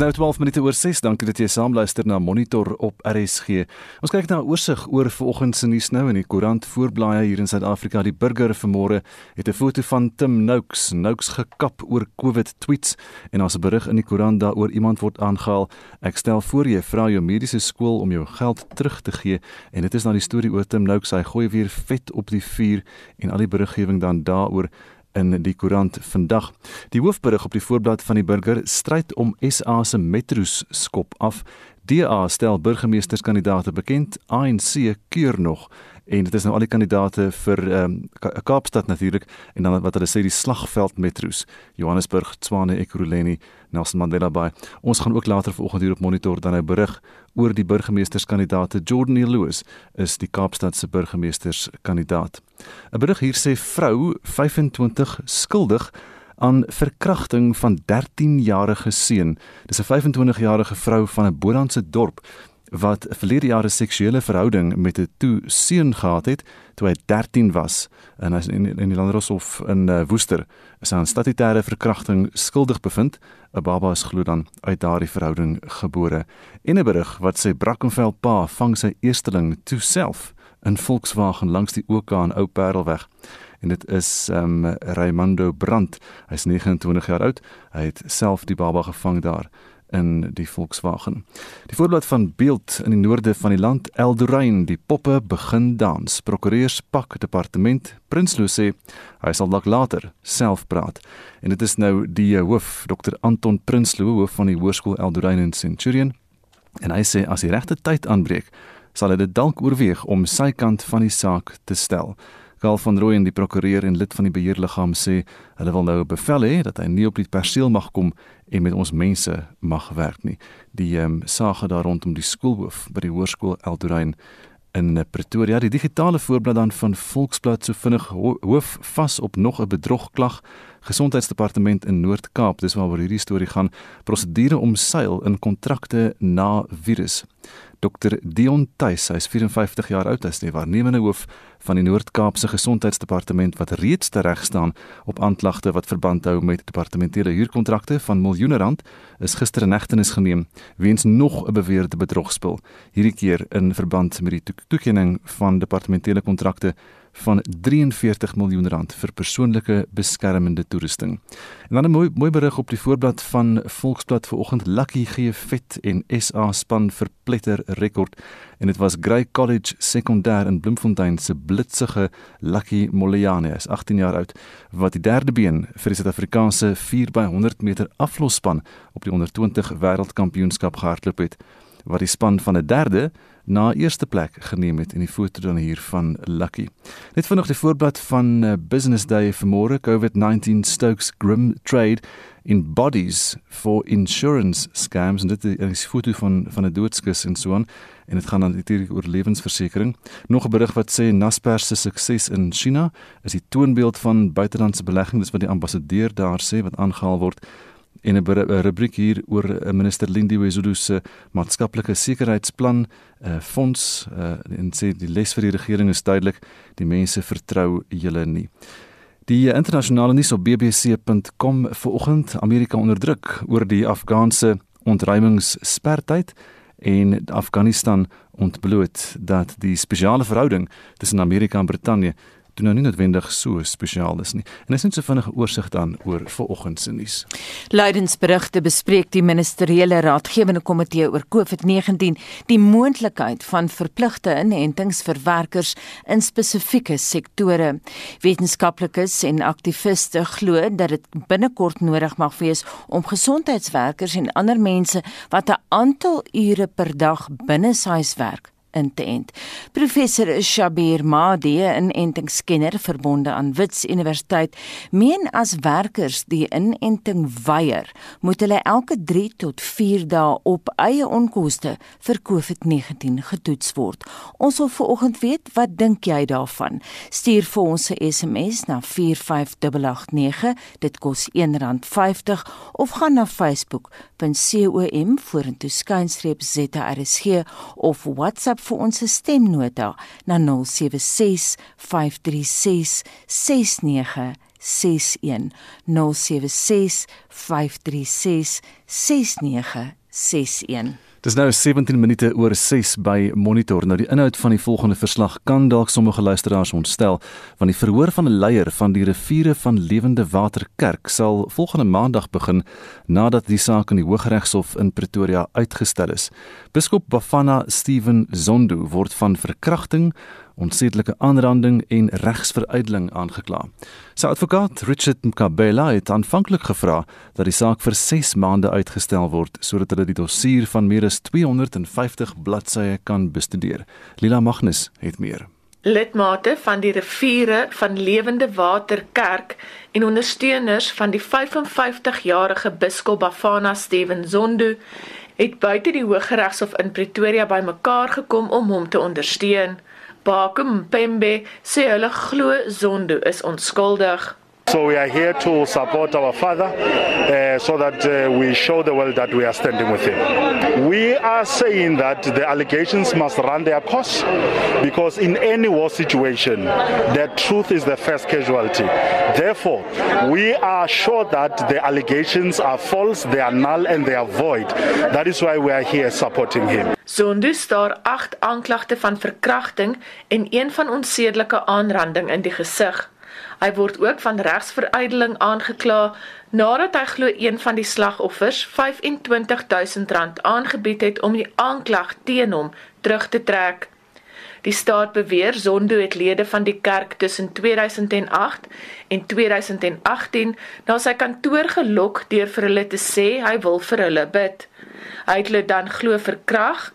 nou 12 minute oor 6. Dankie dat jy saamluister na Monitor op RSG. Ons kyk na 'n oorsig oor vanoggend se nuus nou in die koerant voorblaaie hier in Suid-Afrika. Die burger vanmôre het 'n foto van Tim Noakes, Noakes gekap oor COVID tweets en daar's 'n berig in die koerant daaroor iemand word aangehaal. Ek stel voor jy vra jou mediese skool om jou geld terug te gee en dit is nou die storie oor Tim Noakes. Hy gooi weer vet op die vuur en al die beriggewing dan daaroor in die koerant vandag. Die hoofberig op die voorblad van die burger stryd om SA se metro's skop af. DA stel burgemeesterskandidaate bekend, ANC keur nog en dit is nou al die kandidate vir ehm um, Kaapstad natuurlik en dan wat hulle sê die slagveld metro's Johannesburg, Tshwane, Ekurhuleni, Nelson Mandela Bay. Ons gaan ook later vanoggend hier op monitor dan nou berig oor die burgemeesterskandidaate Jordan e. Lewis is die Kaapstad se burgemeesterskandidaat. 'n Berig hier sê vrou 25 skuldig aan verkrachting van 13-jarige seun. Dis 'n 25-jarige vrou van 'n Bolandse dorp wat verlede jaar 'n seksuele verhouding met 'n toe seun gehad het toe hy 13 was en hy in in die Landdroshof in uh, Woester is aan statutêre verkrachting skuldig bevind. 'n Baba is glo dan uit daardie verhouding gebore. En 'n berig wat sê Brackenfell pa vang sy eersteling toe self in Volkswagen langs die OK aan Ou Parelweg. En dit is ehm um, Raymando Brandt. Hy's 29 jaar oud. Hy het self die baba gevang daar in die Volkswagen. Die voorblad van beeld in die noorde van die land, Eldorein, die poppe begin dans. Prokureurs pak departement Prinsloo sê hy sal dalk later self praat. En dit is nou die hoof, Dr Anton Prinsloo, hoof van die Hoërskool Eldorein in Centurion. En hy sê as die regte tyd aanbreek, sal hy dit dalk oorweeg om sy kant van die saak te stel. Karl van Rooyen, die prokureur en lid van die beheerliggaam sê hulle wil nou bevel hê dat hy nie op die perseel mag kom en met ons mense mag werk nie. Die ehm um, saak daar rondom die skoolhoof by die hoërskool Eldorein in Pretoria. Die digitale voorblad dan van Volksblad so vinnig ho hoof vas op nog 'n bedrogklag. Gesondheidsdepartement in Noord-Kaap, dis waaroor hierdie storie gaan, prosedure omseil in kontrakte na virus. Dr Dion Tuis, hy is 54 jaar oud, hy is die waarnemende hoof van die Noord-Kaapse Gesondheidsdepartement wat reeds tereg staan op aanklagte wat verband hou met departementele huurkontrakte van miljoene rand, is gister in hegtenis geneem weens nog 'n beweerde bedrogspel, hierdie keer in verband met die toekenning van departementele kontrakte van 43 miljoen rand vir persoonlike beskermende toerusting. En dan 'n mooi mooi berig op die voorblad van Volksblad vanoggend Lucky gee vet en SA span verpletter rekord en dit was Grey College sekondêr in Bloemfontein se blitsige Lucky Moleane is 18 jaar oud wat die derde been vir die Suid-Afrikaanse 4x100 meter aflosspan op die 120 wêreldkampioenskap gehardloop het wat die span van 'n derde na eerste plek geneem het in die foto dan hier van Lucky. Net vanoggend die voorblad van uh, Business Day vir môre COVID-19 Stokes Grim Trade in bodies for insurance scams en dit is 'n foto van van 'n doodskus en so aan en dit gaan dan natuurlik oor lewensversekering. Nog 'n berig wat sê Naspers se sukses in China is die toonbeeld van buitelandse belegging dis wat die ambassadeur daar sê wat aangehaal word en 'n rubriek hier oor eh, minister Lindiwe Zulu se maatskaplike sekuriteitsplan uh, eh, fonds uh, en sê die les vir die regering is duidelik die mense vertrou julle nie. Die internasionale nuus op bbc.com vanoggend Amerika onderdruk oor die Afghaanse ontruimingsspertyd en Afghanistan ontbloot dat die spesiale verhouding tussen Amerika en Brittanje toe nou nie noodwendig so spesiaal is nie. En is net so vinnige oorsig dan oor vanoggend se nuus. Leidensberigte bespreek die ministeriële raadgewende komitee oor COVID-19 die moontlikheid van verpligte inentings vir werkers in spesifieke sektore. Wetenskaplikes en aktiviste glo dat dit binnekort nodig mag wees om gesondheidswerkers en ander mense wat 'n aantal ure per dag binne huis werk in te ent. Professor Shabir Mahdi, 'n entingskenner verbonde aan Wits Universiteit, meen as werkers die inenting weier, moet hulle elke 3 tot 4 dae op eie onkoste vir COVID-19 getoets word. Ons wil vanoggend weet, wat dink jy daarvan? Stuur vir ons 'n SMS na 45889, dit kos R1.50 of gaan na facebook.com vorentoe skynstreep ZRSG of WhatsApp vir ons stemnota na 0765366961. 6961 076 536 6961 Dis nou 17 minute oor 6 by Monitor. Nou die inhoud van die volgende verslag kan dalk sommige luisteraars ontstel, want die verhoor van 'n leier van die riviere van Lewende Water Kerk sal volgende maandag begin nadat die saak in die Hooggeregshof in Pretoria uitgestel is. Biskop Bafana Steven Zondo word van verkrachting onsedelike aanranding en regsveruideling aangekla. Sy advokaat, Richard Mkabela, het aanvanklik gevra dat die saak vir 6 maande uitgestel word sodat hulle die dossier van meer as 250 bladsye kan bestudeer. Lila Magnus het meer. Lidmate van die riviere van Lewende Water Kerk en ondersteuners van die 55-jarige biskop Bafana Steven Zondo het buite die Hooggeregshof in Pretoria bymekaar gekom om hom te ondersteun. Bakum Pembe sê hulle glo Zondo is onskuldig. So we are here to support our father uh, so that uh, we show the world that we are standing with him. We are saying that the allegations must run their course because in any war situation, the truth is the first casualty. Therefore, we are sure that the allegations are false, they are null and they are void. That is why we are here supporting him. Sonde staar 8 aanklagte van verkrachting en een van onsedelike aanranding in die gesig. Hy word ook van regsveruideling aangekla nadat hy glo een van die slagoffers R25000 aangebied het om die aanklag teen hom terug te trek. Die staat beweer Zondo het lede van die kerk tussen 2008 en 2018 na sy kantoor gelok deur vir hulle te sê hy wil vir hulle bid. Hy het hulle dan glo verkrag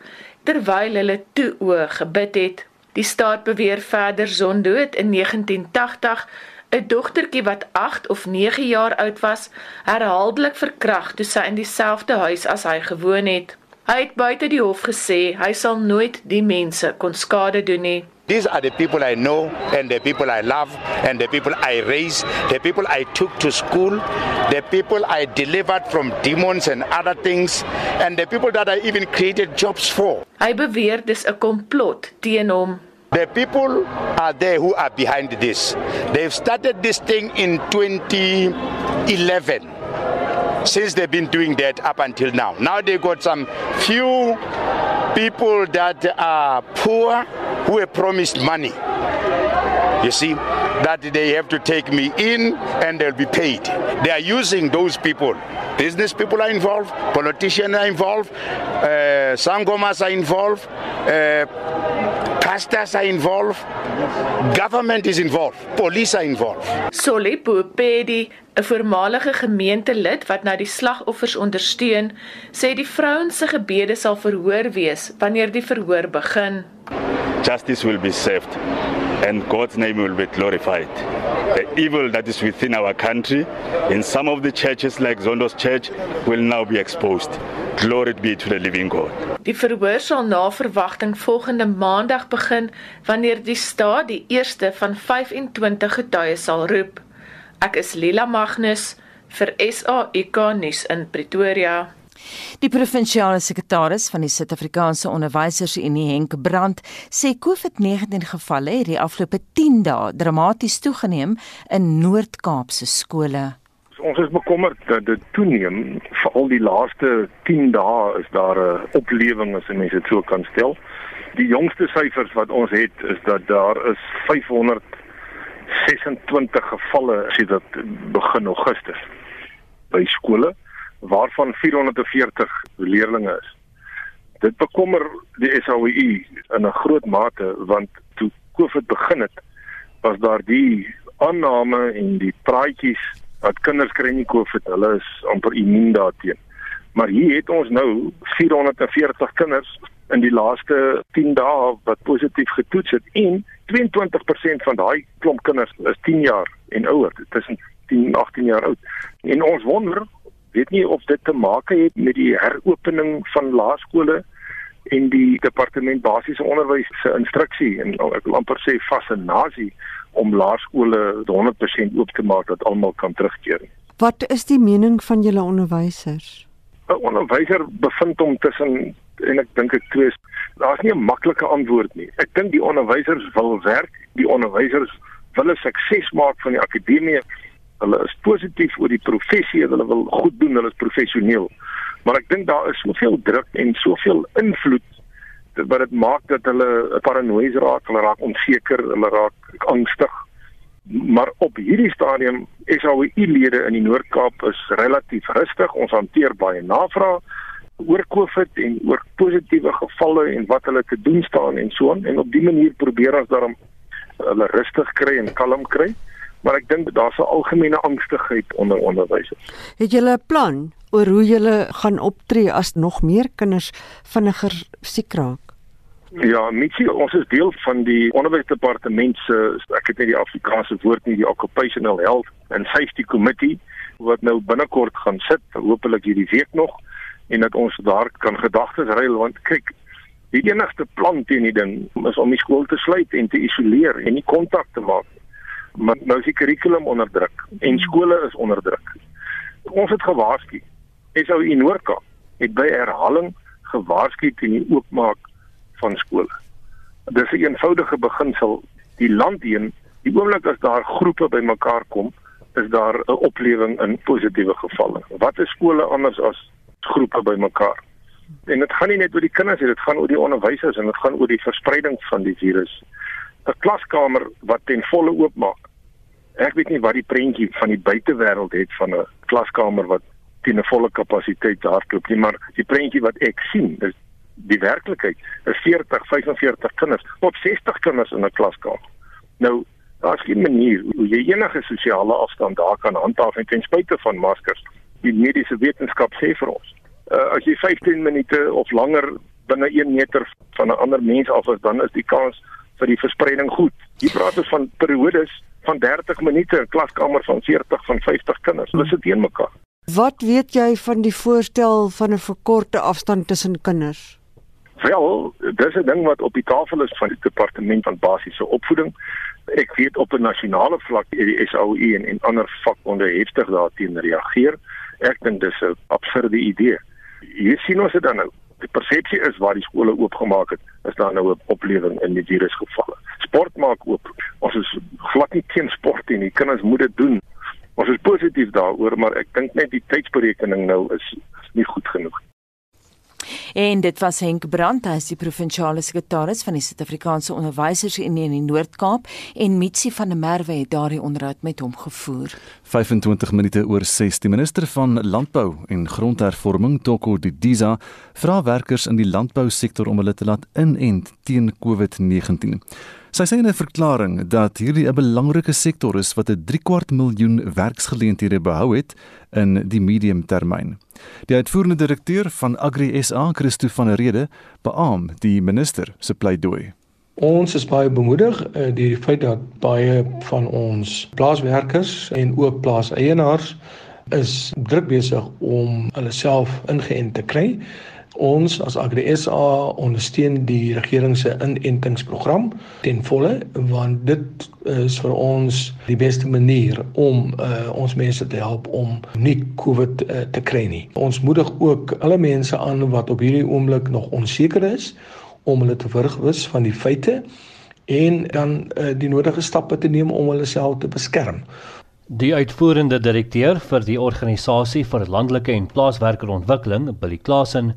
terwyl hulle toe o gebid het. Die staat beweer verder Zondo het in 1980 'n dogtertjie wat 8 of 9 jaar oud was, herhaaldelik verkragt toe sy in dieselfde huis as hy gewoon het. Hy het buite die hof gesê hy sal nooit die mense kon skade doen nie. These are the people I know and the people I love and the people I raised, the people I took to school, the people I delivered from demons and other things and the people that I even created jobs for. Hy beweer dis 'n komplot teen hom. The people are there who are behind this. They've started this thing in 2011. Since they've been doing that up until now. Now they got some few people that are poor who have promised money. You see, that they have to take me in and they'll be paid. They are using those people. Business people are involved, politicians are involved, uh, sangomas are involved, uh, pastors are involved, government is involved, police are involved. Solipo Pedi, 'n voormalige gemeentelid wat nou die slagoffers ondersteun, sê die vrouens se gebede sal verhoor wees wanneer die verhoor begin. Justice will be served and God's name will be glorified. The evil that is within our country in some of the churches like Zondo's church will now be exposed. Glory be to the living God. Die verhoor sal na verwagting volgende maandag begin wanneer die staat die eerste van 25 getuies sal roep. Ek is Lila Magnus vir SAIK nuus in Pretoria. Die provinsiale sekretaris van die Suid-Afrikaanse Onderwysersunie Henk Brandt sê COVID-19 gevalle het die afgelope 10 dae dramaties toegeneem in Noord-Kaapse skole. Ons is bekommerd dat dit toeneem, veral die laaste 10 dae is daar 'n oplewing as mense dit so kan stel. Die jongste syfers wat ons het is dat daar is 500 26 gevalle sedert begin Augustus by skole waarvan 440 leerders is. Dit bekommer die SAWU in 'n groot mate want toe COVID begin het was daar die aanname en die praatjies dat kinders kry nie COVID, hulle is amper immuun daarteen. Maar hier het ons nou 440 kinders in die laaste 10 dae wat positief getoets het en 22% van daai klomp kinders is 10 jaar en ouer, tussen 10 en 18 jaar oud. En ons wonder, weet nie of dit te maak het met die heropening van laerskole en die departement basiese onderwys se instruksie en ek wil amper sê fascinasie om laerskole 100% oop te maak dat almal kan terugkeer. Wat is die mening van julle onderwysers? 'n Onderwyser bevind hom tussen en ek dink ek twee daar's nie 'n maklike antwoord nie. Ek dink die onderwysers wil werk, die onderwysers wil 'n sukses maak van die akademie Hulle is positief oor die professie en hulle wil goed doen, hulle is professioneel. Maar ek dink daar is soveel druk en soveel invloed wat dit maak dat hulle paranoïes raak, hulle raak onseker, hulle raak angstig. Maar op hierdie stadium is al die lede in die Noord-Kaap is relatief rustig. Ons hanteer baie navraag oor COVID en oor positiewe gevalle en wat hulle te doen staan en so aan en op die manier probeer ons daarom hulle rustig kry en kalm kry maar ek dink daar's 'n algemene angstigheid onder onderwysers. Het julle 'n plan oor hoe julle gaan optree as nog meer kinders vinniger siek raak? Ja, Mitsi, ons is deel van die onderwysdepartement se ek het net die Afrikaanse woord nie, die Occupational Health and Safety Committee wat nou binnekort gaan sit, hopelik hierdie week nog en dat ons daar kan gedagtes ruil want kyk die enigste plan teen die ding is om die skool te sluit en te isoleer en nie kontak te maak maar nou is die kurrikulum onder druk en skole is onder druk. Ons het gewaarsku. SOU Noordka het by herhaling gewaarsku teen die oopmaak van skole. Dis 'n eenvoudige beginsel. Die land heen die oomblik as daar groepe bymekaar kom is daar 'n oplewing in positiewe gevalle. Wat is skole anders as groepe bymekaar. En dit gaan nie net oor die kinders nie, dit gaan oor die onderwysers en dit gaan oor die verspreiding van die virus. 'n Klaskamer wat ten volle oopmaak. Ek weet nie wat die prentjie van die buitewêreld het van 'n klaskamer wat teen 'n volle kapasiteit hardloop nie, maar die prentjie wat ek sien, is die werklikheid. Is 40, 45 kinders, tot 60 kinders in 'n klaskamer. Nou Daar's geen manier hoe jy enige sosiale afstand daar kan handhaaf en ten spyte van maskers die mediese wetenskap sê vir ons. Uh, as jy 15 minute of langer binne 1 meter van 'n ander mens af is, dan is die kans vir die verspreiding goed. Hier praat ons van periodes van 30 minute in klaskamer van 40 van 50 kinders. Hulle sit teen mekaar. Wat weet jy van die voorstel van 'n verkorte afstand tussen kinders? Wel, dis 'n ding wat op die tafel is van die departement van basiese opvoeding. Ek weet op 'n nasionale vlak die SAU en en ander vakbonde heftig daarteen reageer. Ek dink dis 'n absurde idee. Hier sien ons dit dan nou. Die persepsie is waar die skole oopgemaak het, is daar nou 'n oplewing in die virusgevalle. Sport maak oop. Ons is glad nie teen sport nie. Kinders moet dit doen. Ons is positief daaroor, maar ek dink net die tydsberekening nou is, nie goed genoeg. En dit was Henk Brandt, hy is die provinsiale sekretaris van die Suid-Afrikaanse Onderwysersunie in die Noord-Kaap en Mitsi van der Merwe het daardie onderhoud met hom gevoer. 25 minute oor 6 die minister van Landbou en Grondhervorming, Toko Didiza, vra werkers in die landbousektor om hulle te laat inent teen COVID-19. Sy sê in 'n verklaring dat hierdie 'n belangrike sektor is wat 'n 3 kwart miljoen werksgeleenthede behou het in die medium termyn. Die uitvoerende direkteur van Agri SA, Christo van der Rede, beam die minister se pleidooi. Ons is baie bemoedig uh, deur die feit dat baie van ons plaaswerkers en ook plaaseienaars is druk besig om hulle self ingeënt te kry. Ons as AgriSA ondersteun die regering se inentingsprogram ten volle want dit is vir ons die beste manier om uh, ons mense te help om nie COVID uh, te kry nie. Ons moedig ook alle mense aan wat op hierdie oomblik nog onseker is om hulle te vergewis van die feite en dan uh, die nodige stappe te neem om hulle self te beskerm. Die uitvoerende direkteur vir die organisasie vir landelike en plaaswerkerontwikkeling, Billy Klasen,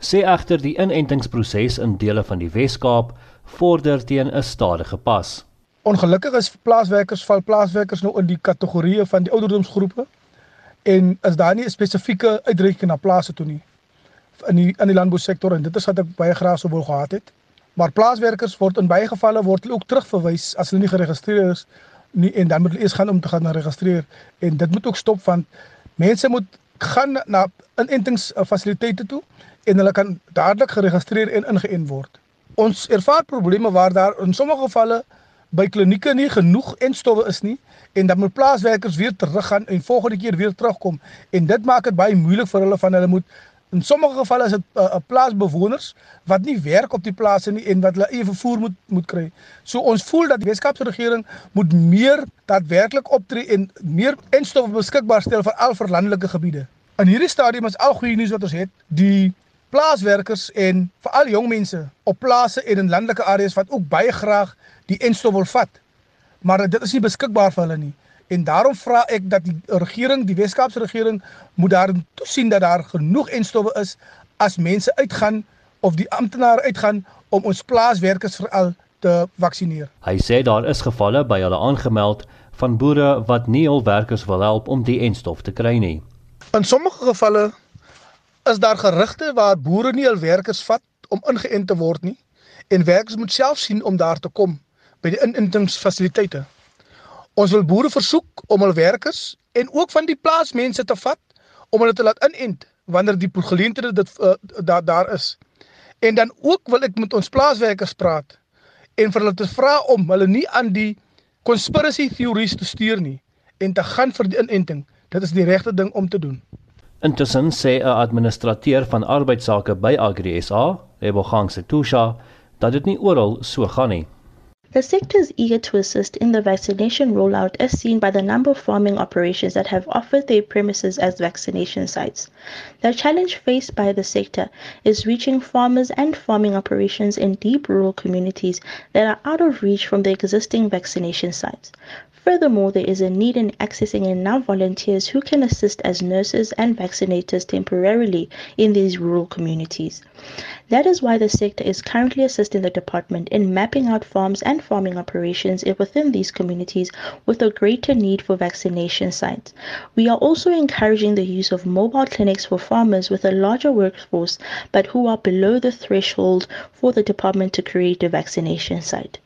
sê egter die inentingsproses in dele van die Wes-Kaap vorder teen 'n stadige pas. Ongelukkig is plaaswerkers val plaaswerkers nou in die kategorieë van die ouderdomsgroepe en is daar nie 'n spesifieke uitreiking na plase toe nie in die in die landbousektor en dit is wat ek baie graag sou wou gehad het. Maar plaaswerkers word in baie gevalle word hulle ook terugverwys as hulle nie geregistreer is nie en dan moet hulle eers gaan om te gaan registreer en dit moet ook stop want mense moet gaan na inentingsfasiliteite toe en hulle kan dadelik geregistreer en ingeënt word. Ons ervaar probleme waar daar in sommige gevalle by klinieke nie genoeg enstowwe is nie en dan moet plaaswerkers weer teruggaan en volgende keer weer terugkom en dit maak dit baie moeilik vir hulle van hulle moet in sommige gevalle is dit 'n uh, plaasbewoners wat nie werk op die plase nie en wat hulle eie vervoer moet moet kry. So ons voel dat die Weskaapse regering moet meer daadwerklik optree en meer enstowwe beskikbaar stel vir al vir landelike gebiede. In hierdie stadium is al goeie nuus wat ons het, die plaaswerkers en veral jong mense op plase en in landelike areas wat ook baie graag die enstof wil vat. Maar dit is nie beskikbaar vir hulle nie. En daarom vra ek dat die regering, die Weskaapse regering moet daar toesien dat daar genoeg enstowwe is as mense uitgaan of die amptenare uitgaan om ons plaaswerkers veral te vaksineer. Hy sê daar is gevalle by hulle aangemeld van boere wat nie hul werkers wil help om die enstof te kry nie. In sommige gevalle is daar gerugte waar boere nie hul werkers vat om ingeënt te word nie en werkers moet self sien om daar te kom by die inentingsfasiliteite. Ons wil boere versoek om hul werkers en ook van die plaasmense te vat om hulle te laat inent wanneer die geleenthede dit uh, daar daar is. En dan ook wil ek met ons plaaswerkers praat en vir hulle te vra om hulle nie aan die conspiracy theories te stuur nie en te gaan vir die inenting. Dit is die regte ding om te doen. Intussen sê 'n administrateur van arbeidsake by Agri SA, Lebogang Setusha, dat dit nie oral so gaan nie. The sector is eager to assist in the vaccination rollout as seen by the number of farming operations that have offered their premises as vaccination sites. The challenge faced by the sector is reaching farmers and farming operations in deep rural communities that are out of reach from the existing vaccination sites. Furthermore, there is a need in accessing enough volunteers who can assist as nurses and vaccinators temporarily in these rural communities. That is why the sector is currently assisting the department in mapping out farms and farming operations within these communities with a greater need for vaccination sites. We are also encouraging the use of mobile clinics for farmers with a larger workforce but who are below the threshold for the department to create a vaccination site.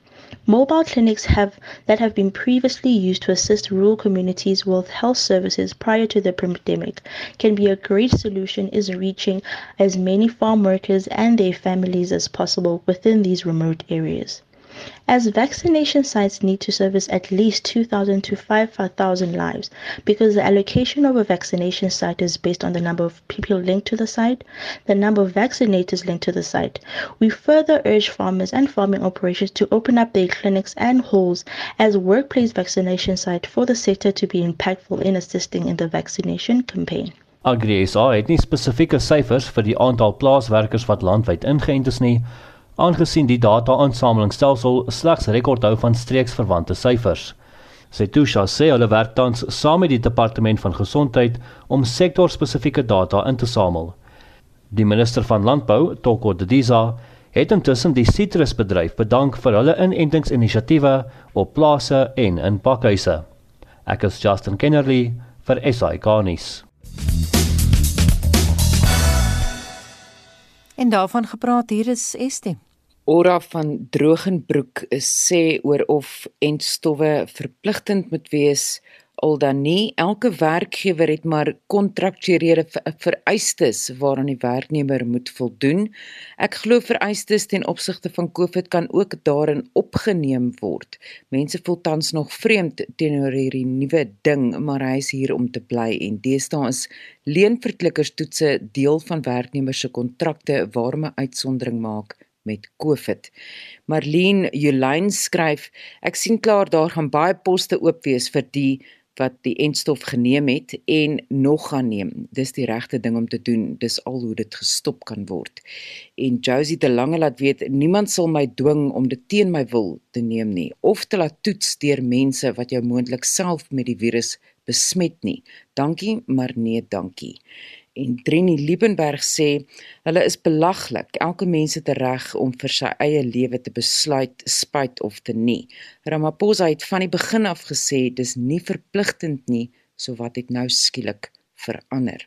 Mobile clinics have that have been previously used to assist rural communities with health services prior to the pandemic can be a great solution is reaching as many farm workers and their families as possible within these remote areas. As vaccination sites need to service at least 2,000 to 5,000 lives because the allocation of a vaccination site is based on the number of people linked to the site, the number of vaccinators linked to the site. We further urge farmers and farming operations to open up their clinics and halls as workplace vaccination site for the sector to be impactful in assisting in the vaccination campaign. Agri SA het nie spesifieke syfers vir die aantal plaaswerkers wat landwyd ingeënt is nie, aangesien die data-aansamelingsstelsel slegs rekord hou van streeksverwante syfers. Setusha sê hulle werk tans saam met die departement van gesondheid om sektorspesifieke data in te samel. Die minister van landbou, Toko Didiza, het intussen die sitrusbedryf bedank vir hulle inentingsinisiatiewe op plase en in pakhuise. Ek is Justin Kennerly vir SI Garnis. En daarvan gepraat hier is Estie. Ora van Drogenbroek sê oor of entstowwe verpligtend moet wees al dan nie elke werkgewer het maar kontraktuele vereistes waaraan die werknemer moet voldoen. Ek glo vereistes ten opsigte van COVID kan ook daarin opgeneem word. Mense voel tans nog vreemd teenoor hierdie nuwe ding, maar hy is hier om te bly en deesdae is leenverklikkerstoetse deel van werknemers se kontrakte waarmee uitsondering maak met COVID. Marlene Jolyn skryf: Ek sien klaar daar gaan baie poste oop wees vir die wat die enstof geneem het en nog gaan neem. Dis die regte ding om te doen. Dis al hoe dit gestop kan word. En Josie de Lange laat weet niemand sal my dwing om dit teen my wil te neem nie of te laat toets deur mense wat jou moontlik self met die virus besmet nie. Dankie, maar nee, dankie. En Trini Liebenberg sê hulle is belaglik. Elke mens het reg om vir sy eie lewe te besluit spyt of te nie. Ramaphosa het van die begin af gesê dis nie verpligtend nie, so wat het nou skielik verander.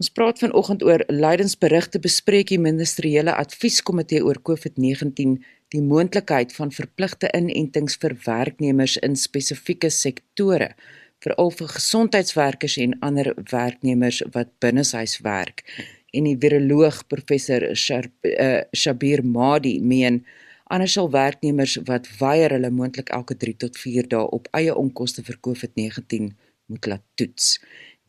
Ons praat vanoggend oor lydensberigte bespreek die ministeriële advieskomitee oor COVID-19 die moontlikheid van verpligte inentings vir werknemers in spesifieke sektore veral vir gesondheidswerkers en ander werknemers wat binneshuis werk. En die viroloog professor uh, Shabir Madi meen anders sal werknemers wat weier hulle moontlik elke 3 tot 4 dae op eie onkoste vir COVID-19 moet laat toets.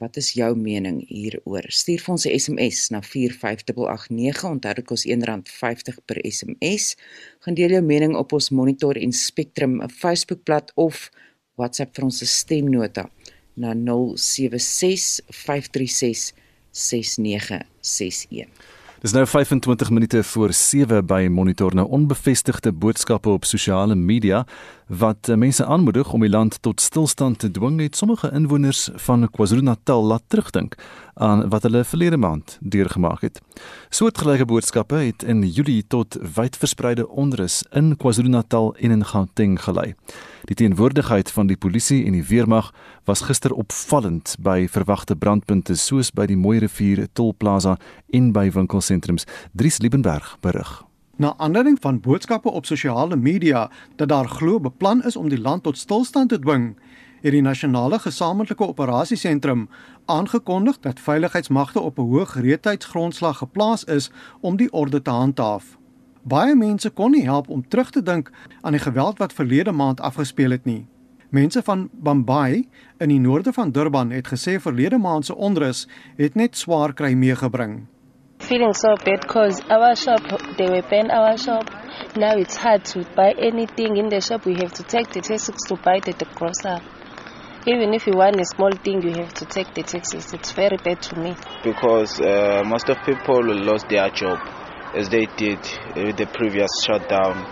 Wat is jou mening hieroor? Stuur vir ons 'n SMS na 45889. Onthou dit kos R1.50 per SMS. Gaan deel jou mening op ons Monitor en Spectrum Facebookblad of WhatsApp vir ons stemnota na 0765366961. Dis nou 25 minute voor 7 by Monitor nou onbevestigde boodskappe op sosiale media wat mense aanmoedig om die land tot stilstand te dwing, het sommige inwoners van KwaZulu-Natal laat terugdink aan wat hulle verlede maand deurgemaak het. Soortgelyke boodskappe het in Julie tot wydverspreide onrus in KwaZulu-Natal en in Gauteng gelei. Die teenwoordigheid van die polisie en die weermag was gister opvallend by verwagte brandpunte soos by die Mooi Rivier Tolplaza en by winkelsentrums. Dries Liebenberg berig. Na aanleiding van boodskappe op sosiale media dat daar glo beplan is om die land tot stilstand te dwing, het die nasionale gesamentlike operasiesentrum aangekondig dat veiligheidsmagte op 'n hoë gereedheidsgrondslag geplaas is om die orde te handhaaf. Baie mense kon nie help om terug te dink aan die geweld wat verlede maand afgespeel het nie. Mense van Bambai in die noorde van Durban het gesê verlede maand se onrus het net swaar kry meegebring. Feeling so bad because our shop, they were banned our shop. Now it's hard to buy anything in the shop. We have to take the taxes to buy the, the grocery. Even if you want a small thing, you have to take the taxes. It's very bad to me. Because uh, most of people lost their job, as they did with the previous shutdown.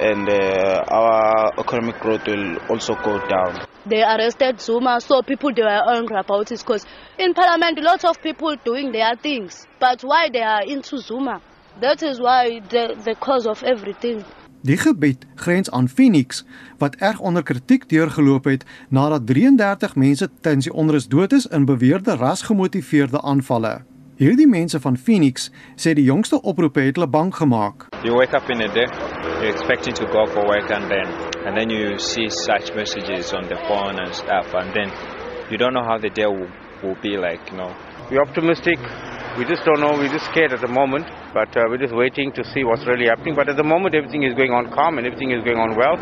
And uh, our economic growth will also go down. They arrested Zuma, so people they were angry about it because in parliament lots of people doing their things. But why they are into Zuma? That is why the the cause of everything. Die gebied grens aan Phoenix wat erg onder kritiek deurgeloop het nadat 33 mense tydens die onrus dood is in beweerde rasgemotiveerde aanvalle. Hierdie mense van Phoenix sê die jongste oproepe het hulle bang gemaak. You wake up in a day, you're expecting to go for work and then and then you see such messages on the phone and stuff and then you don't know how the day will, will be like, you know. We're optimistic we just don't know. We're just scared at the moment, but uh, we're just waiting to see what's really happening. But at the moment, everything is going on calm and everything is going on well.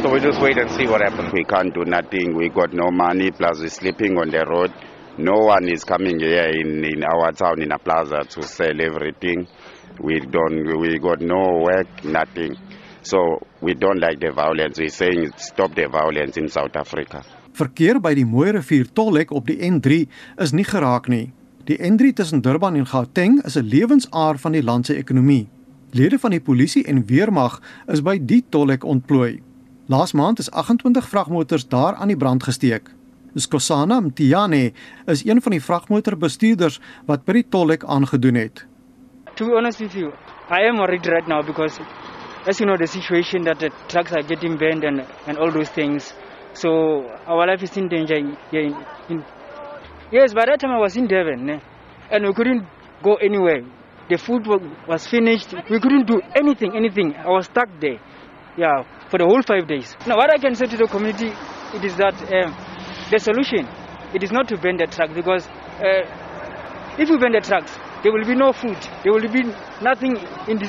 So we just wait and see what happens. We can't do nothing. We got no money. Plus, we're sleeping on the road. No one is coming here in, in our town in a plaza to sell everything. We don't. We got no work. Nothing. So we don't like the violence. We're saying stop the violence in South Africa. Verkeer by die Mooi Rivier tolhek op die N3 is nie geraak nie. Die N3 tussen Durban en Gauteng is 'n lewensaar van die land se ekonomie. Lede van die polisie en weermag is by die tolhek ontplooi. Laas maand is 28 vragmotors daar aan die brand gesteek. Skosana Mtiane is een van die vragmotorbestuurders wat by die tolhek aangedoen het. To be honest with you, I am worried right now because as you know the situation that the trucks are getting banned and and all those things. So our life is in danger here in, in Yes, by that time I was in Devon, eh? and we couldn't go anywhere. The food was finished. We couldn't do anything, anything. I was stuck there, yeah, for the whole five days. Now, what I can say to the community, it is that uh, the solution, it is not to ban the trucks because uh, if we ban the trucks, there will be no food. There will be nothing in the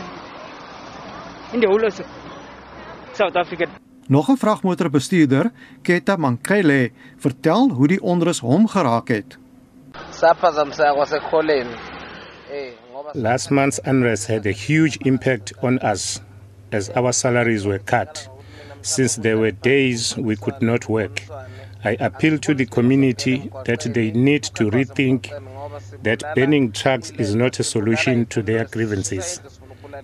in the whole of South Africa. Nog 'n vragmotorbestuurder, Keta Mankele, vertel hoe die onrus hom geraak het. Last month's unrest had a huge impact on us as our salaries were cut. Since there were days we could not work, I appeal to the community that they need to rethink that banning trucks is not a solution to their grievances.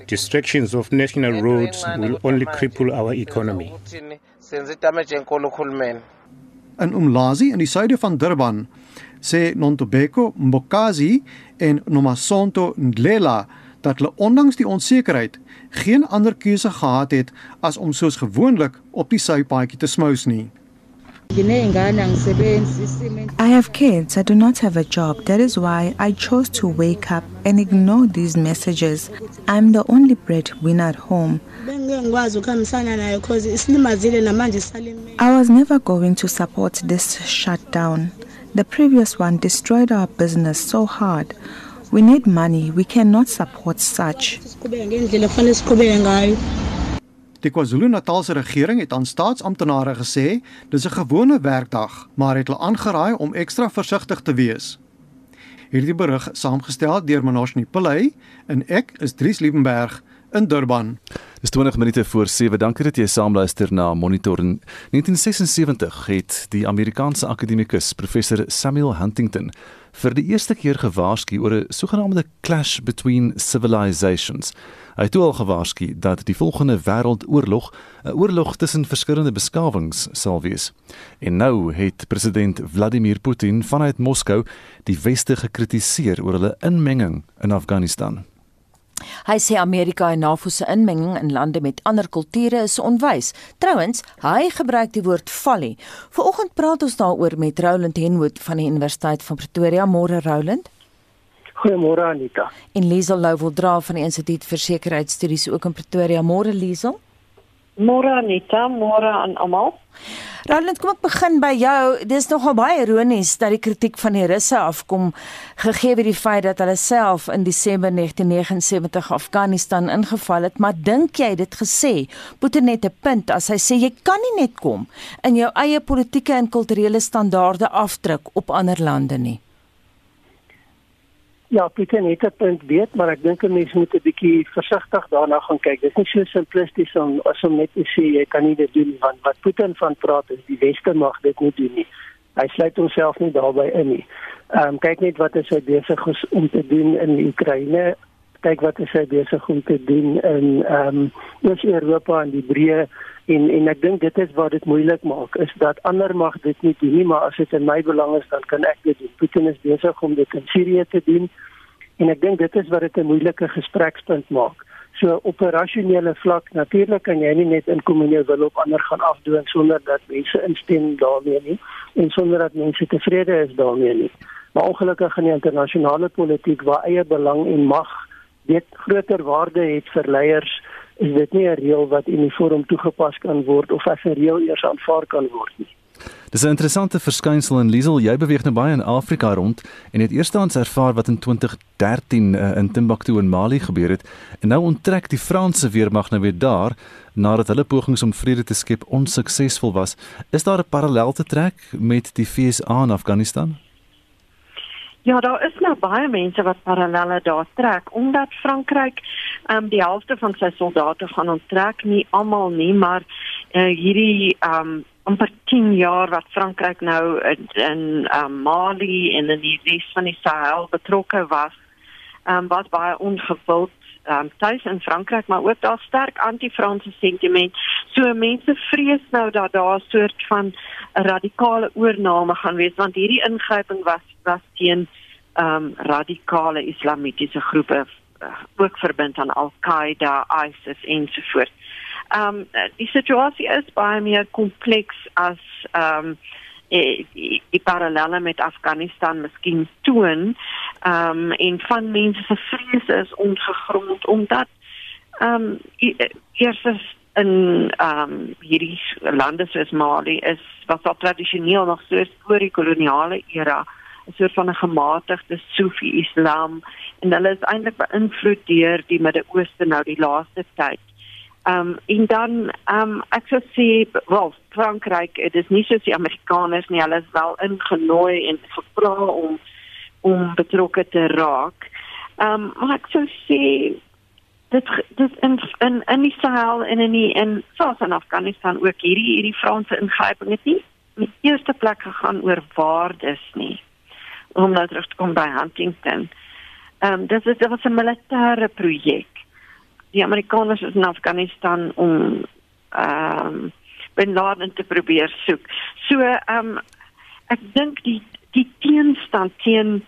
Distractions of national roads will only cripple our economy. In Umlazi in die suide van Durban sê Nontobeko Mbokazi en Nomasonto Ndlela dat hulle ondanks die onsekerheid geen ander keuse gehad het as om soos gewoonlik op die sypaadjie te smous nie. I have kids. I do not have a job. That is why I chose to wake up and ignore these messages. I'm the only breadwinner at home. I was never going to support this shutdown. The previous one destroyed our business so hard. We need money. We cannot support such. Die KwaZulu-Natalse regering het aan staatsamptenare gesê dis 'n gewone werkdag, maar het hulle aangeraai om ekstra versigtig te wees. Hierdie berig saamgestel deur Manoshni Pillay en ek is Dries Liebenberg in Durban. Dis 20 minute voor 7. Dankie dat jy saamluister na Monitor. In 1976 het die Amerikaanse akademikus professor Samuel Huntington vir die eerste keer gewaarsku oor 'n sogenaamde clash between civilizations Hy het al gewaarsku dat die volgende wêreldoorlog 'n oorlog tussen verskillende beskawings sal wees. En nou het president Vladimir Putin vanuit Moskou die weste gekritiseer oor hulle inmenging in Afghanistan. Hy sê Amerika en NAVO se inmenging in lande met ander kulture is onwys. Trouwens, hy gebruik die woord folly. Vanoggend praat ons daaroor met Roland Henwood van die Universiteit van Pretoria. Môre Roland. Goeiemôre Anita. En Liesel Louwel dra van die Instituut vir Sekuriteitsstudies ook in Pretoria. Môre Liesel. Môre Anita, môre aan almal. Roland, kom ek begin by jou. Dis nogal baie ironies dat die kritiek van die Russe afkom gegee word die feit dat hulle self in Desember 1979 Afghanistan ingeval het, maar dink jy dit gesê? Putin net 'n punt as hy sê jy kan nie net kom in jou eie politieke en kulturele standaarde afdruk op ander lande nie. Ja, Pieter het 'n punt weet, maar ek dink 'n mens moet 'n bietjie versigtig daarna gaan kyk. Dit is nie so simplisties om as om net te sê jy kan nie dit doen nie, want wat Putin van praat is die weste mag dit nie doen nie. Hy sluit homself nie daarbey in nie. Ehm um, kyk net wat hy besig is om te doen in die Oekraïne. Kyk wat hy besig om te doen in ehm um, Oos-Europa en die breë en en ek dink dit is wat dit moeilik maak is dat ander mag dit nie doen nie maar as dit in my belang is dan kan ek dit doen. Putin is besig om dit in Sirië te doen en ek dink dit is wat dit 'n moeilike gesprekspunt maak. So op 'n rasionele vlak natuurlik kan jy nie net inkom en jou wil op ander gaan afdoen sonder dat mense instem daarmee nie en sonder dat mense tevrede is daarmee nie. Maar ongelukkig in die internasionale politiek waar eie belang en mag dit groter waarde het vir leiers is dit nie 'n reël wat uniform toegepas kan word of as 'n reël eers aanvaar kan word nie. Dis 'n interessante verskynsel in Liesel. Jy beweeg nou baie in Afrika rond en het eerstens ervaar wat in 2013 uh, in Timbuktu in Mali gebeur het en nou onttrek die Franse weermag nou weer daar nadat hulle pogings om vrede te skep onsuksesvol was. Is daar 'n parallel te trek met die FSA in Afghanistan? Ja, daar is nou baie mense wat parallelle daar trek omdat Frankryk ehm um, die helfte van sy soldate gaan onttrek, nie almal nie, maar uh, hierdie ehm um, amper 10 jaar wat Frankryk nou in in um, Mali en in die res van die Sahel betrokke was, ehm um, was baie ongewild um, tuis in Frankryk, maar ook daar sterk anti-Franse sentiment. So mense vrees nou dat daar 'n soort van radikale oorname gaan wees want hierdie ingryping was was teen um, radikale islamitiese groepe uh, ook verbind aan Al-Qaeda, ISIS ensovoorts. Ehm um, die situasie is baie meer kompleks as ehm um, die, die, die parallelle met Afghanistan miskien toon. Ehm um, en van mense se vrese is ongegrond omdat ehm um, eers is in ehm um, hierdie lande soos Mali is wat al tradisioneel nog so voor die koloniale era 'n soort van 'n gematigde Sufi Islam en hulle is eintlik beïnvloed deur die Midde-Ooste nou die laaste tyd. Ehm um, en dan ehm um, ek sou sê wel Frankryk dit is nie soos die Amerikaners nie hulle is wel ingenooi en gevra om om betrokke te raak. Ehm um, maar ek sou sê dit dit in in in Israel en in die, in South en Afghanistan ook hierdie hierdie Franse ingryping het nie in die eerste plek gegaan oor waardes nie om nou terug te kom by Huntington. Ehm um, dit is dit was 'n militêre projek. Die Amerikaners is in Afghanistan om ehm um, Bin Laden te probeer soek. So ehm um, ek dink die die teenstand teen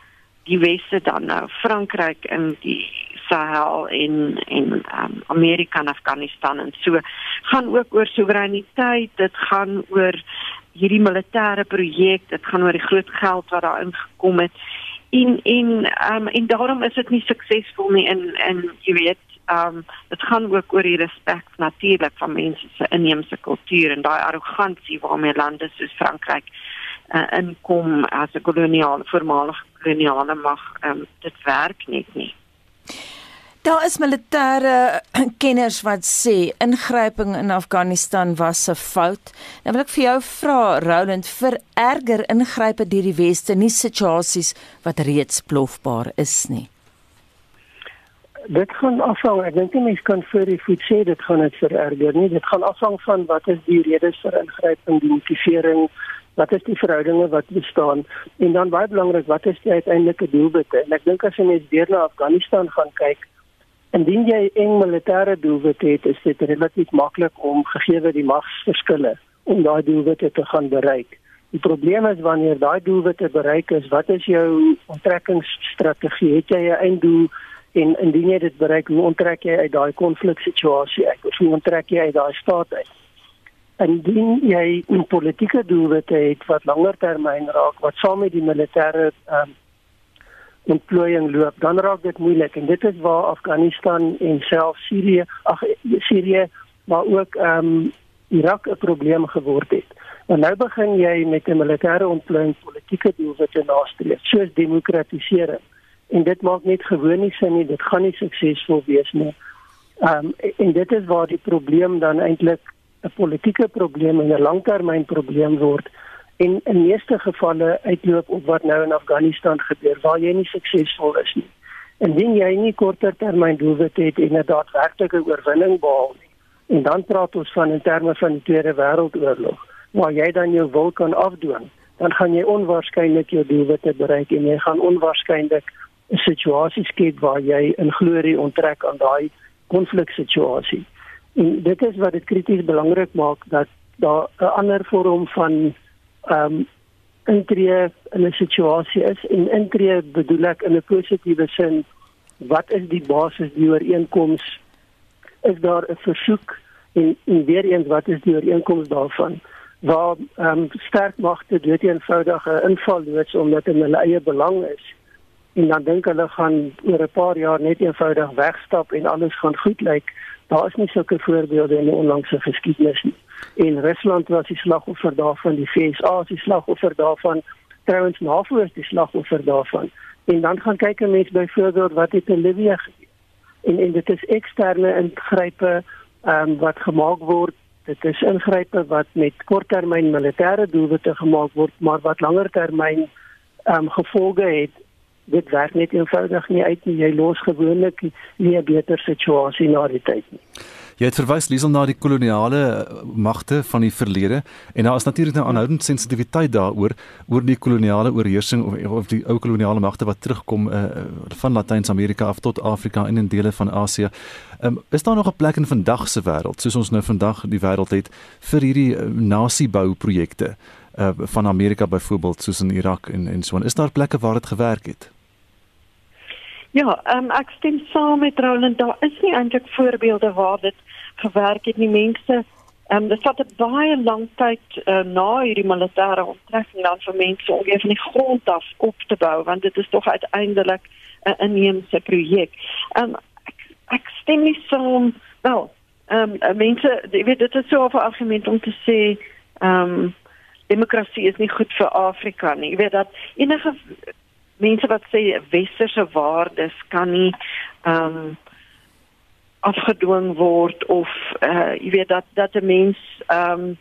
die weste dan nou Frankryk in die Sahel en en um, Amerika en Afghanistan en so gaan ook oor soewereiniteit dit gaan oor hierdie militêre projek dit gaan oor die groot geld wat daar ingekom het en en um, en daarom is dit nie suksesvol nie en en jy weet um dit gaan ook oor die respek natuurlik van mense se inheemse kultuur en daai arrogansie waarmee lande soos Frankryk uh, inkom as 'n koloniale voormalige koloniale mag um, dit werk net nie Daar is militêre kenners wat sê ingryping in Afghanistan was 'n fout. Nou wil ek vir jou vra Roland vir erger ingrype deur die weste nie situasies wat reeds plofbaar is nie. Dit gaan afhang, ek dink nie mens kan vir die voet sê dit gaan dit vererger nie. Dit gaan afhang van wat is die redes vir ingryping, die motivering, wat is die verhoudinge wat bestaan en dan baie belangrik, wat is die uiteindelike doelwitte? En ek dink as jy net deur na Afghanistan gaan kyk, Indien jy eng militêre doelwitte het, is dit relatief maklik om gegee die magsverskille om daai doelwitte te gaan bereik. Die probleem is wanneer daai doelwitte bereik is, wat is jou onttrekkingsstrategie? Het jy 'n einddoel en indien jy dit bereik, hoe onttrek jy uit daai konfliksituasie uit? Of hoe onttrek jy uit daai staat uit? Indien jy 'n politieke doelwitte het wat langer termyn raak, wat saam met die militêre um, ontplooiing loop, dan raak dit moeilik en dit is waar Afghanistan en self Sirië, ag Sirië, maar ook ehm um, Irak 'n probleem geword het. En nou begin jy met 'n militêre ontplooiing politieke doelwitte nastreef, soos demokratisering. En dit maak net gewoon nie sin nie, dit gaan nie suksesvol wees nie. Ehm um, en dit is waar die probleem dan eintlik 'n politieke probleem en 'n langtermynprobleem word en in meeste gevalle uitloop op wat nou in Afghanistan gebeur waar jy nie suksesvol is nie. Indien jy nie korttermyn doelwitte het en 'n daadwerklike oorwinning behaal nie. En dan praat ons van in terme van die Tweede Wêreldoorlog waar jy dan jou wil kan afdwing, dan gaan jy onwaarskynlik jou doelwitte bereik en jy gaan onwaarskynlik situasie skep waar jy in glorie onttrek aan daai konfliksituasie. En dit is wat dit krities belangrik maak dat daar 'n ander vorm van ehm um, intree in 'n situasie is. En intree bedoel ek in 'n positiewe sin wat is die basis die ooreenkoms? Is daar 'n versoek? En en weer eens wat is die ooreenkoms daarvan? Waar ehm um, sterk magte dood eenvoudig 'n inval loods omdat dit in hulle eie belang is en dan dink hulle gaan oor 'n paar jaar net eenvoudig wegstap en alles gaan goed lyk daar is nie sulke voorbeelde in die onlangse geskiedenis nie en Rusland was die slagoffer daarvan, die FSA is die slagoffer daarvan, trouens NAVO is die slagoffer daarvan. En dan gaan kyk 'n mens byvoorbeeld wat het in Libië gebeur. En en dit is eksterne ingrype ehm um, wat gemaak word. Dit is ingrype wat met korttermyn militêre doelwitte gemaak word, maar wat langer termyn ehm um, gevolge het. Dit werk net eenvoudig nie uit nie. Jy los gewoonlik nie 'n beter situasie na die tyd nie. Jy het verwys Liesel na die koloniale eh, magte van die verlede en daar is natuurlik nou aanhoudend sensitiwiteit daaroor oor die koloniale oorheersing of, of die ou koloniale magte wat terugkom uh, van Latyns-Amerika af tot Afrika en in dele van Asië. Um, is daar nog 'n plek in vandag se wêreld soos ons nou vandag die wêreld het vir hierdie uh, nasiebou projekte uh, van Amerika byvoorbeeld soos in Irak en en so on. Is daar plekke waar dit gewerk het? Ja, um, ek stem saam met Roland. Daar is nie eintlik voorbeelde waar dit gewerk het nie. Mense, um, dit vat baie lang tyd uh, na hierdie militêre onttrekking dan vir mense om weer van die grond af op te bou, want dit is tog uiteindelik 'n uh, inheemse projek. Um, ek, ek stem nie saam. Wel, ehm um, mense, jy weet dit is so 'n argument om te sê, ehm um, demokrasie is nie goed vir Afrika nie. Jy weet dat enige mense wat sê westerse waardes kan nie ehm um, afgedwing word of uh jy weet dat dat 'n mens ehm um,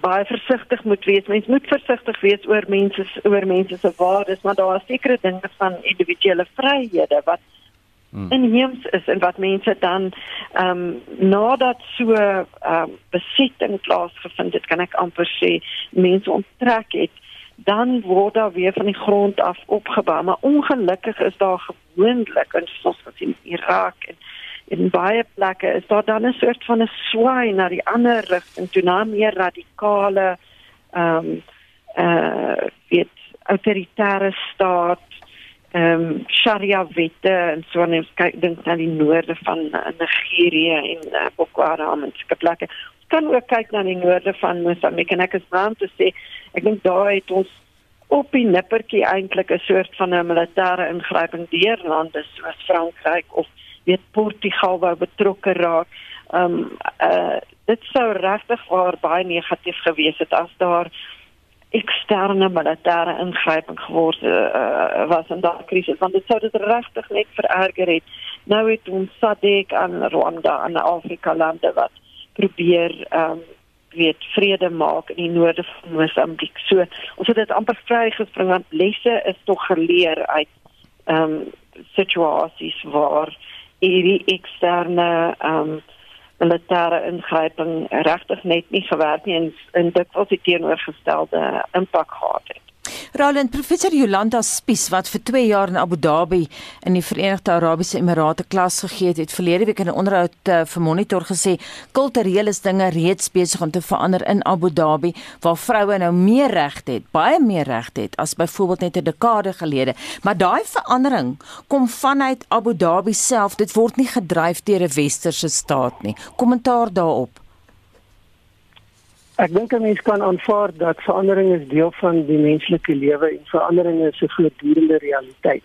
baie versigtig moet wees. Mens moet versigtig wees oor mense oor mense se waardes, maar daar is sekere dinge van individuele vryhede wat hmm. inheems is en wat mense dan ehm um, nadat so ehm um, besetting plaasgevind het, kan ek amper sê mense onttrek het dan word daar weer van die grond af opgebou. Maar ongelukkig is daar gewoonlik in soos in Irak en in baie plekke is daar dan 'n soort van 'n swaai na die ander rigting toe. Na meer radikale ehm um, eh uh, weet autoritaire staat ehm um, sharia wette en so net kyk dink na die noorde van uh, Nigerië en uh, Boko Haram en sulke plekke kan ook kyk na die noorde van Mosambik en ek is bang te sê ek dink daar het ons op die nippertjie eintlik 'n soort van 'n militêre ingryping deur lande soos Frankryk of weet Portugal wou betrokke raak. Ehm um, uh dit sou regtig waar baie negatief gewees het as daar eksterne militêre ingryping geword uh, was in daardie krisis want dit sou dit regtig net vererger het. Nou het ons SADC aan Rwanda en Afrika lande wat probeer ehm um, weet vrede maak in die noorde van Mosambiek. So ons het dit amper vrygespring want lesse is tog geleer uit ehm um, situasies waar hierdie eksterne ehm um, militêre ingryping regtig net nie gewerk nie en, en dit was die teenoorgestelde impak gehad het. Roland professor Jolanda Spies wat vir 2 jaar in Abu Dhabi in die Verenigde Arabiese Emirate klas gegee het, het verlede week in 'n onderhoud uh, vir Monitor gesê kultureel is dinge reeds besig om te verander in Abu Dhabi waar vroue nou meer regte het, baie meer regte het as byvoorbeeld net 'n dekade gelede. Maar daai verandering kom vanuit Abu Dhabi self. Dit word nie gedryf deur 'n westerse staat nie. Kommentaar daarop. Ek dink 'n mens kan aanvaar dat verandering is deel van die menslike lewe en verandering is 'n voortdurende realiteit.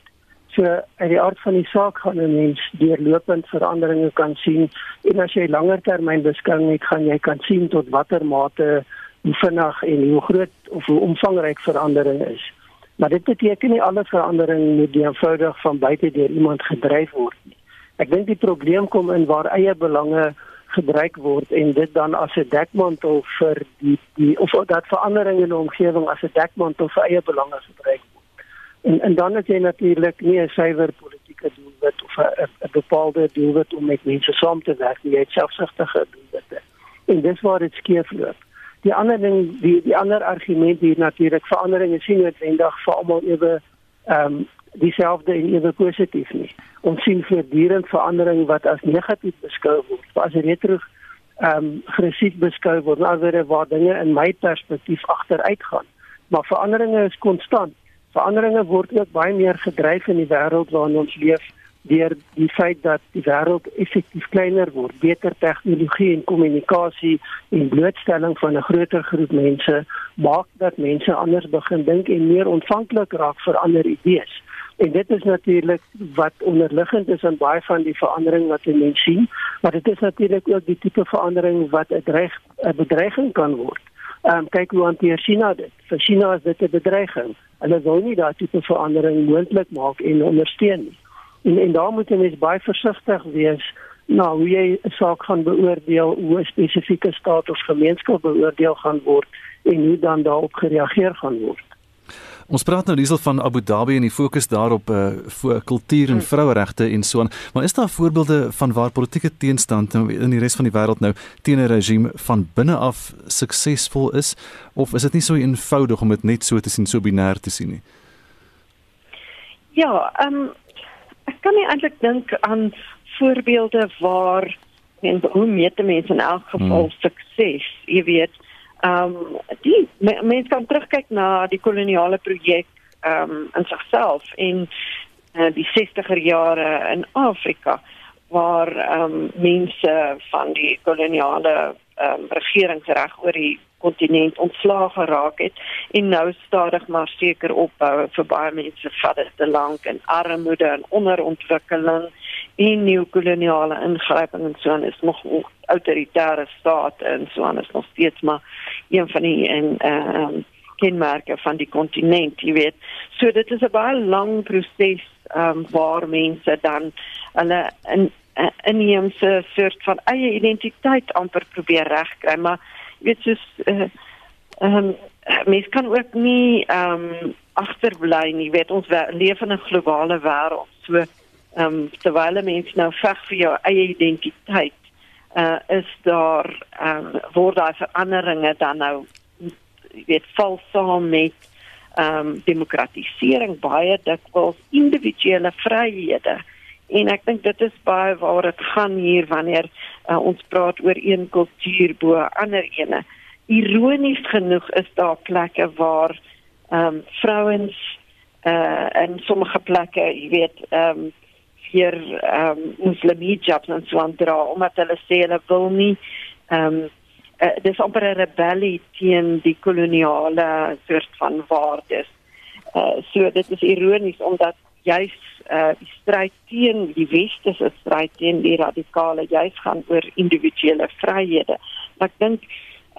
So uit die aard van die saak gaan 'n mens deurlopend veranderinge kan sien en as jy langer termyn beskouing het, gaan jy kan sien tot watter mate hoe vinnig en hoe groot of hoe omvangryk verandering is. Maar dit beteken nie alle verandering moet eenvoudig van buite deur iemand gedryf word nie. Ek dink die probleem kom in waar eie belange gebruik word en dit dan as 'n dekmantel vir die die of dat verandering in die omgewing as 'n dekmantel vir eie belange gebruik word. En en dan het jy natuurlik nie 'n suiwer politieke doelwit of 'n bepaalde doelwit om met mense saam te werk nie, jy het selfsugtige doelwitte. En dis waar dit skeefloop. Die ander ding, die die ander argument hier natuurlik verandering is nie noodwendig vir almal ewe ehm um, dieselfde en ewe positief nie. Ons sien voortdurend verandering wat as negatief beskou word, as retro ehm um, agressief beskou word, alweer waar dinge in my perspektief agteruit gaan. Maar veranderinge is konstant. Veranderinge word ook baie meer gedryf in die wêreld waarin ons leef deur die feit dat die wêreld effektief kleiner word, beter tegnologie en kommunikasie en blootstelling van 'n groter groep mense maak dat mense anders begin dink en meer ontvanklik raak vir ander idees. En dit is natuurlik wat onderliggend is aan baie van die verandering wat jy sien, maar dit is natuurlik ook die tipe verandering wat 'n dreig 'n bedreiging kan word. Ehm um, kyk hoe hanteer China dit. Vir China is dit 'n bedreiging. Hulle wil nie daardie tipe verandering moontlik maak en ondersteun nie. En en daar moet jy mens baie versigtig wees na hoe jy 'n saak gaan beoordeel, hoe 'n spesifieke staat of gemeenskap beoordeel gaan word en hoe dan daarop gereageer gaan word. Ons praat nou diesel van Abu Dhabi en die fokus daarop uh, vir kultuur en hm. vroueregte en so aan. Maar is daar voorbeelde van waar politieke teenstand in die res van die wêreld nou teen 'n regime van binne af suksesvol is of is dit nie so eenvoudig om dit net so te sien so binêr te sien nie? Ja, ehm um, ek kan nie eintlik dink aan voorbeelde waar en hoe meet mense in elk geval hmm. sukses, jy weet Ehm um, die mense kan terugkyk na die koloniale projek ehm um, in sigself en uh, die 60er jare in Afrika waar ehm um, mense van die koloniale ehm um, regeringsreg oor die kontinent ontslaag geraak het en nou stadig maar seker opbou vir baie mense vat dit te lank en armoede en onderontwikkeling en neokoloniale ingryping en so aan is nog autoritaire state en so aan is nog steeds maar een van die en ehm uh, kenmerke van die kontinent, jy weet. So dit is 'n baie lang proses ehm um, waar mense dan hulle in inheemse soort van eie identiteit amper probeer regkry, maar jy weet soos eh, ehm uh, um, mense kan ook nie ehm um, agterbly nie, weet ons leef in 'n globale wêreld. So ehm um, terwyl mense nou veg vir jou eie identiteit uh, is daar um, word daar veranderinge dan nou weet val saam met ehm um, demokratisering baie dikwels individuele vryhede. En ek dink dit is baie waar dit gaan hier wanneer uh, ons praat oor een kultuur bo ander ene. Ironies genoeg is daar plekke waar ehm um, vrouens uh, in sommige plekke jy weet ehm um, hier ehm um, moslimijabs en so aandra omdat hulle sê hulle wil nie ehm um, uh, dis amper 'n rebellie teen die koloniale soort van waardes. Uh, so dit is ironies omdat juis uh, die stryd teen die weste se stryd teen die radikale juis gaan oor individuele vryhede. Ek dink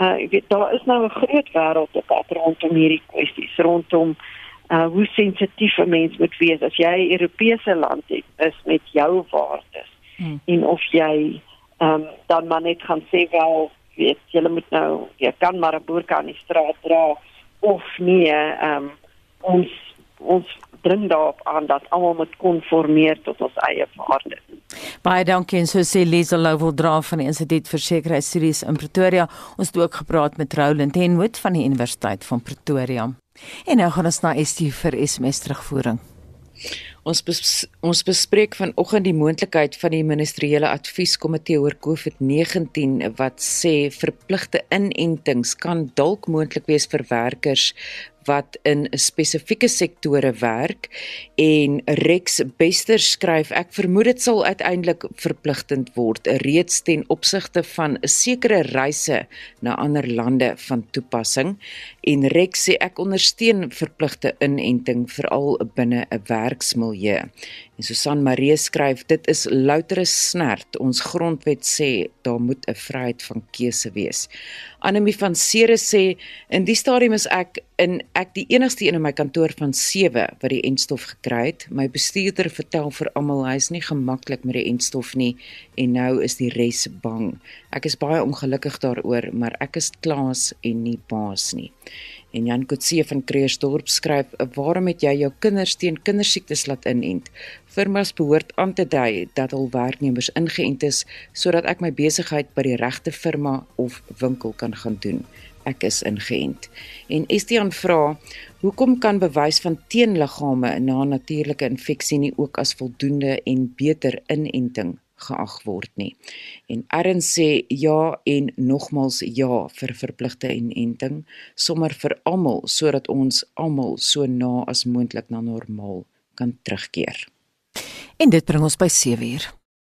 uh, ek weet daar is nou 'n groot wêrelddebat rondom hierdie kwessies rondom uh hoe sensitief 'n mens moet wees as jy 'n Europese land het is met jou waardes hmm. en of jy um dan maar net gaan sê wel weet jy moet nou jy kan maar 'n boerka in die straat dra of nie um ons ons dring daarop aan dat almal moet konformeer tot ons eie waardes. Baie dankie en so sê Liesel Louwel dra van die Instituut vir Sekuriteitsstudies in Pretoria. Ons het ook gepraat met Roland Henwood van die Universiteit van Pretoria. En nou gaan ons na ST vir SMS terugvoering. Ons bes, ons bespreek vanoggend die moontlikheid van die ministeriële advieskomitee oor COVID-19 wat sê verpligte inentings kan dalk moontlik wees vir werkers wat in spesifieke sektore werk en Rex Bester skryf ek vermoed dit sal uiteindelik verpligtend word reeds ten opsigte van sekere reise na ander lande van toepassing en Rex sê ek ondersteun verpligte inenting veral binne 'n werksmilieu En Susan Marie skryf dit is louter 'n snert. Ons grondwet sê daar moet 'n vryheid van keuse wees. Anemie van Ceres sê in die stadium is ek in ek die enigste een in my kantoor van 7 wat die entstof gekry het. My bestuurder vertel vir almal hy is nie gemaklik met die entstof nie en nou is die res bang. Ek is baie ongelukkig daaroor, maar ek is klaas en nie baas nie. En Jan Kotse van Kreersdorp skryf: "Waarom het jy jou kinders teen kindersiektes laat inent? Firmas behoort aan te dui dat al werknemers ingeënt is sodat ek my besigheid by die regte firma of winkel kan gaan doen. Ek is ingeënt." En Estian vra: "Hoekom kan bewys van teenliggame na natuurlike infeksie nie ook as voldoende en beter inenting geag word nie. En Erin sê ja en nogmals ja vir verpligte inenting, sommer vir almal sodat ons almal so na as moontlik na normaal kan terugkeer. En dit bring ons by 7 uur.